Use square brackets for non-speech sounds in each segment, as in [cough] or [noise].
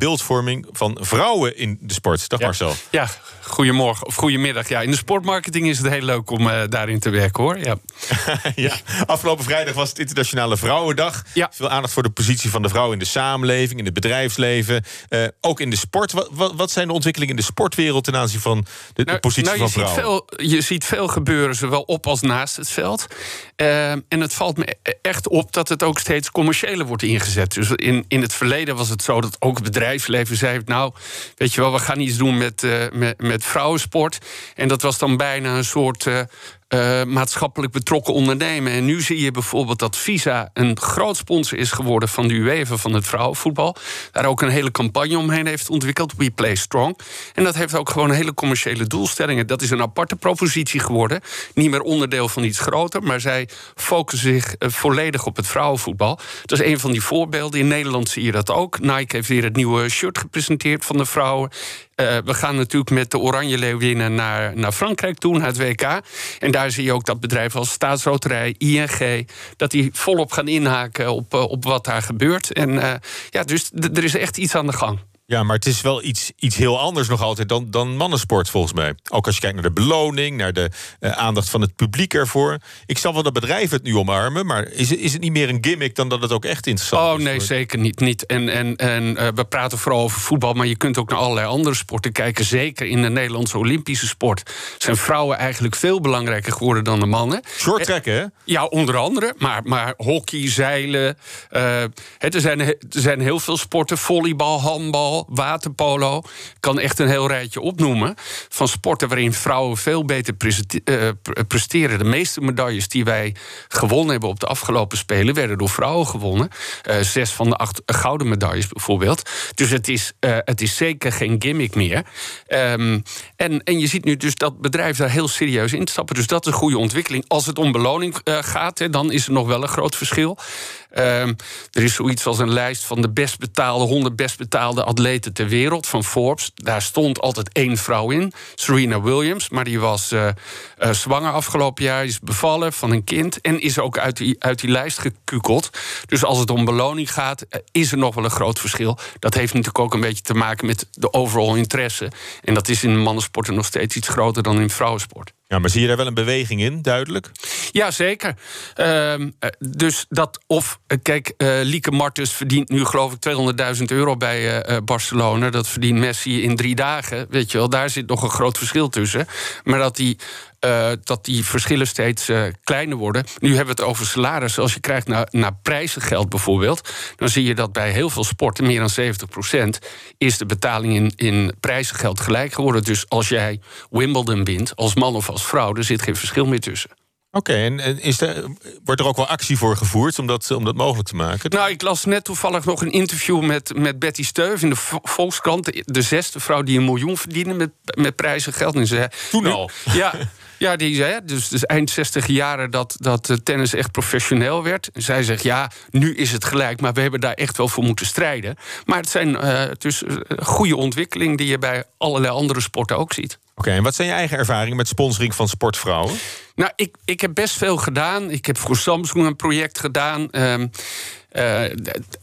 beeldvorming van vrouwen in de sport. Dag Marcel. Ja, goedemorgen of goedemiddag. Ja, in de sportmarketing is het heel leuk om uh, daarin te werken hoor. Ja. [laughs] ja. Afgelopen vrijdag was het Internationale Vrouwendag. Ja. Veel aandacht voor de positie van de vrouw in de samenleving, in het bedrijfsleven, uh, ook in de sport. Wat, wat, wat, zijn de ontwikkelingen in de sportwereld ten aanzien van de, nou, positie nou, van vrouwen? Ziet veel, je ziet veel gebeuren, zowel op als naast het veld. Uh, en het valt me e-, echt op dat het ook steeds commerciëler wordt ingezet. Dus in, in het verleden was het zo dat ook het bedrijfsleven zei: Nou, weet je wel, we gaan iets doen met, uh, met, met vrouwensport. En dat was dan bijna een soort. Uh, maatschappelijk betrokken ondernemen. En nu zie je bijvoorbeeld dat Visa een groot sponsor is geworden van de UEFA van het vrouwenvoetbal. Daar ook een hele campagne omheen heeft ontwikkeld. We Play Strong. En dat heeft ook gewoon hele commerciële doelstellingen. Dat is een aparte propositie geworden. Niet meer onderdeel van iets groter. Maar zij focussen zich uh, volledig op het vrouwenvoetbal. Dat is een van die voorbeelden. In Nederland zie je dat ook. Nike heeft weer het nieuwe shirt gepresenteerd van de vrouwen. Uh, we gaan natuurlijk met de Oranje Leeuwinnen naar, naar Frankrijk toe, naar het WK. En daar zie je ook dat bedrijven als Staatsloterij, ING... dat die volop gaan inhaken op, uh, op wat daar gebeurt. En uh, ja, dus er is echt iets aan de gang. Ja, maar het is wel iets, iets heel anders nog altijd dan, dan mannensport, volgens mij. Ook als je kijkt naar de beloning, naar de uh, aandacht van het publiek ervoor. Ik snap wel dat bedrijven het nu omarmen, maar is, is het niet meer een gimmick dan dat het ook echt interessant oh, is? Oh nee, zeker niet. niet. En, en, en uh, we praten vooral over voetbal, maar je kunt ook naar allerlei andere sporten kijken. Zeker in de Nederlandse Olympische sport zijn vrouwen eigenlijk veel belangrijker geworden dan de mannen. Short trekken, hè? Ja, onder andere. Maar, maar hockey, zeilen. Uh, er, zijn, er zijn heel veel sporten: volleybal, handbal waterpolo. Kan echt een heel rijtje opnoemen van sporten waarin vrouwen veel beter presteren. De meeste medailles die wij gewonnen hebben op de afgelopen Spelen werden door vrouwen gewonnen. Uh, zes van de acht gouden medailles bijvoorbeeld. Dus het is, uh, het is zeker geen gimmick meer. Um, en, en je ziet nu dus dat bedrijven daar heel serieus in stappen. Dus dat is een goede ontwikkeling. Als het om beloning gaat, hè, dan is er nog wel een groot verschil. Um, er is zoiets als een lijst van de best betaalde, 100 best betaalde atleten ter wereld van Forbes. Daar stond altijd één vrouw in, Serena Williams. Maar die was uh, uh, zwanger afgelopen jaar, is bevallen van een kind. En is ook uit die, uit die lijst gekukeld. Dus als het om beloning gaat, uh, is er nog wel een groot verschil. Dat heeft natuurlijk ook een beetje te maken met de overall interesse. En dat is in mannensporten nog steeds iets groter dan in vrouwensport. Ja, maar zie je daar wel een beweging in, duidelijk? Ja, zeker. Uh, dus dat of, kijk, uh, Lieke Martens verdient nu geloof ik 200.000 euro bij Barcelona. Dat verdient Messi in drie dagen. Weet je wel, daar zit nog een groot verschil tussen. Maar dat die uh, dat die verschillen steeds uh, kleiner worden. Nu hebben we het over salaris. Als je kijkt naar, naar prijzengeld bijvoorbeeld, dan zie je dat bij heel veel sporten, meer dan 70%, is de betaling in, in prijzengeld gelijk geworden. Dus als jij Wimbledon wint, als man of als vrouw, er zit geen verschil meer tussen. Oké, okay, en is er, wordt er ook wel actie voor gevoerd om dat, om dat mogelijk te maken? Nou, ik las net toevallig nog een interview met, met Betty Steuf in de Volkskrant. De, de zesde vrouw die een miljoen verdiende met, met prijzengeld. En ze, Toen al? Ja. Ja, die zei, dus, dus eind 60 jaren dat, dat tennis echt professioneel werd. En zij zegt, ja, nu is het gelijk, maar we hebben daar echt wel voor moeten strijden. Maar het zijn uh, dus goede ontwikkelingen die je bij allerlei andere sporten ook ziet. Oké, en wat zijn je eigen ervaringen met sponsoring van sportvrouwen? Nou, ik, ik heb best veel gedaan. Ik heb voor Samsung een project gedaan. Um, uh,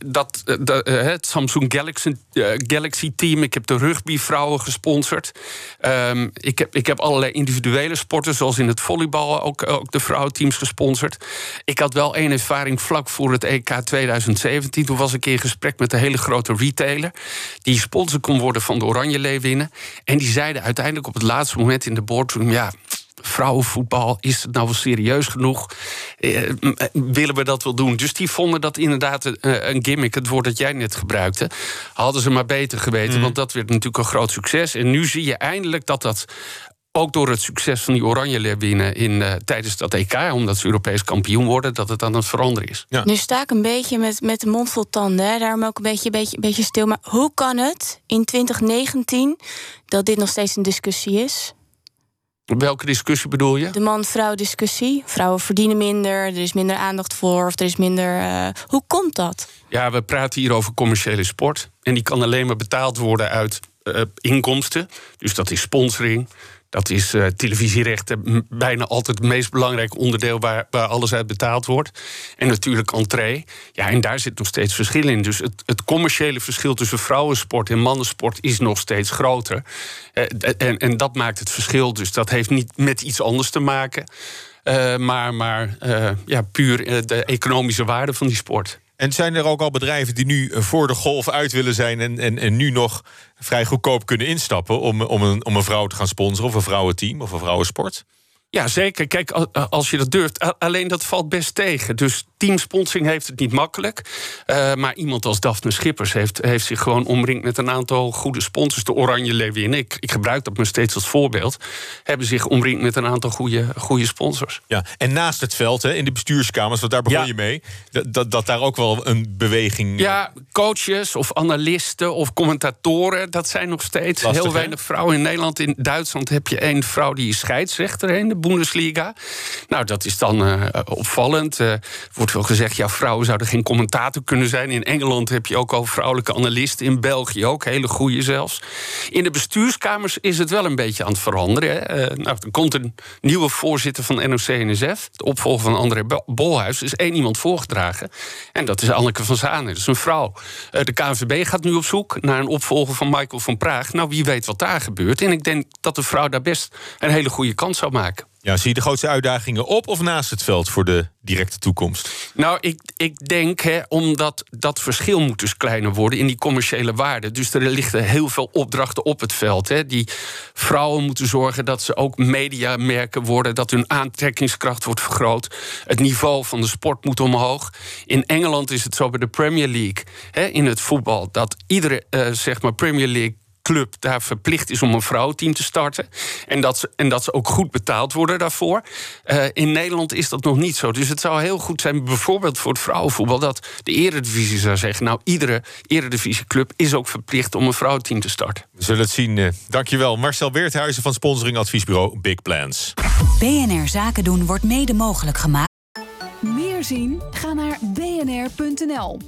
dat, de, uh, het Samsung Galaxy, Galaxy Team. Ik heb de rugbyvrouwen gesponsord. Um, ik, heb, ik heb allerlei individuele sporten, zoals in het volleybal, ook, ook de vrouwenteams gesponsord. Ik had wel één ervaring vlak voor het EK 2017. Toen was ik in gesprek met een hele grote retailer. Die sponsor kon worden van de Oranje Leeuwinnen. En die zeiden uiteindelijk op het laatste moment in de boardroom: ja vrouwenvoetbal, is het nou wel serieus genoeg? Eh, willen we dat wel doen? Dus die vonden dat inderdaad een, een gimmick, het woord dat jij net gebruikte. Hadden ze maar beter geweten, mm. want dat werd natuurlijk een groot succes. En nu zie je eindelijk dat dat ook door het succes van die Oranje Leeuwinnen in uh, tijdens dat EK, omdat ze Europees kampioen worden, dat het aan het veranderen is. Ja. Nu sta ik een beetje met, met de mond vol tanden, hè? daarom ook een beetje, beetje, beetje stil. Maar hoe kan het in 2019 dat dit nog steeds een discussie is? Welke discussie bedoel je? De man-vrouw discussie. Vrouwen verdienen minder, er is minder aandacht voor, of er is minder. Uh, hoe komt dat? Ja, we praten hier over commerciële sport. En die kan alleen maar betaald worden uit uh, inkomsten. Dus dat is sponsoring, Dat is uh, televisierechten bijna altijd het meest belangrijke onderdeel waar, waar alles uit betaald wordt. En natuurlijk entree. Ja, en daar zit nog steeds verschil in. Dus het, het commerciële verschil tussen vrouwensport en mannensport is nog steeds groter. Uh, en, en dat maakt het verschil. Dus dat heeft niet met iets anders te maken. Uh, maar maar ja, puur de economische waarde van die sport. En zijn er ook al bedrijven die nu voor de golf uit willen zijn en, en, en nu nog vrij goedkoop kunnen instappen om, om, een, om een vrouw te gaan sponsoren of een vrouwenteam of een vrouwensport? Ja, zeker. Kijk, als je dat durft. Alleen dat valt best tegen. Dus teamsponsoring heeft het niet makkelijk. Uh, maar iemand als Daphne Schippers heeft, heeft zich gewoon omringd met een aantal goede sponsors. De Oranje Leeuwinnen, ik, ik gebruik dat maar steeds als voorbeeld. Hebben zich omringd met een aantal goede, goede sponsors. Ja, en naast het veld, hè, in de bestuurskamers, want daar begon je mee. Dat, dat, dat, daar ook wel een beweging. Ja, coaches of analisten of commentatoren. Dat zijn nog steeds heel weinig vrouwen in Nederland. In Duitsland heb je één vrouw die is scheidsrechter in de Bundesliga. Nou, dat is dan uh, opvallend. Uh, wordt wel gezegd, ja, vrouwen zouden geen commentator kunnen zijn. In Engeland heb je ook al vrouwelijke analisten. In België ook, hele goede zelfs. In de bestuurskamers is het wel een beetje aan het veranderen. Uh, nou, er komt een nieuwe voorzitter van NOC-NSF. De opvolger van André Bolhuis. Is één iemand voorgedragen. En dat is Anneke van Zanen. Dat is een vrouw. de KNVB gaat nu op zoek naar een opvolger van Michael van Praag. Nou, wie weet wat daar gebeurt. En ik denk dat de vrouw daar best een hele goede kans zou maken. Zie je de grootste uitdagingen op of naast het veld voor de directe toekomst? Nou, ik, ik denk, hè, omdat dat verschil moet dus kleiner worden in die commerciële waarde. Dus er liggen heel veel opdrachten op het veld. Hè. Die vrouwen moeten zorgen dat ze ook mediamerken worden, dat hun aantrekkingskracht wordt vergroot. Het niveau van de sport moet omhoog. In Engeland is het zo bij de Premier League, hè, in het voetbal, dat iedere uh, zeg maar Premier League club daar verplicht is om een vrouwenteam te starten. En dat ze, en dat ze ook goed betaald worden daarvoor. Uh, in Nederland is dat nog niet zo. Dus het zou heel goed zijn, bijvoorbeeld voor het vrouwenvoetbal, dat de Eredivisie zou zeggen: Nou, iedere Eredivisieclub is ook verplicht om een vrouwenteam te starten. We zullen het zien. Uh, dankjewel. Marcel Weerthuizen van sponsoringadviesbureau Big Plans. BNR Zaken doen wordt mede mogelijk gemaakt. Meer zien? Ga naar bnr.nl.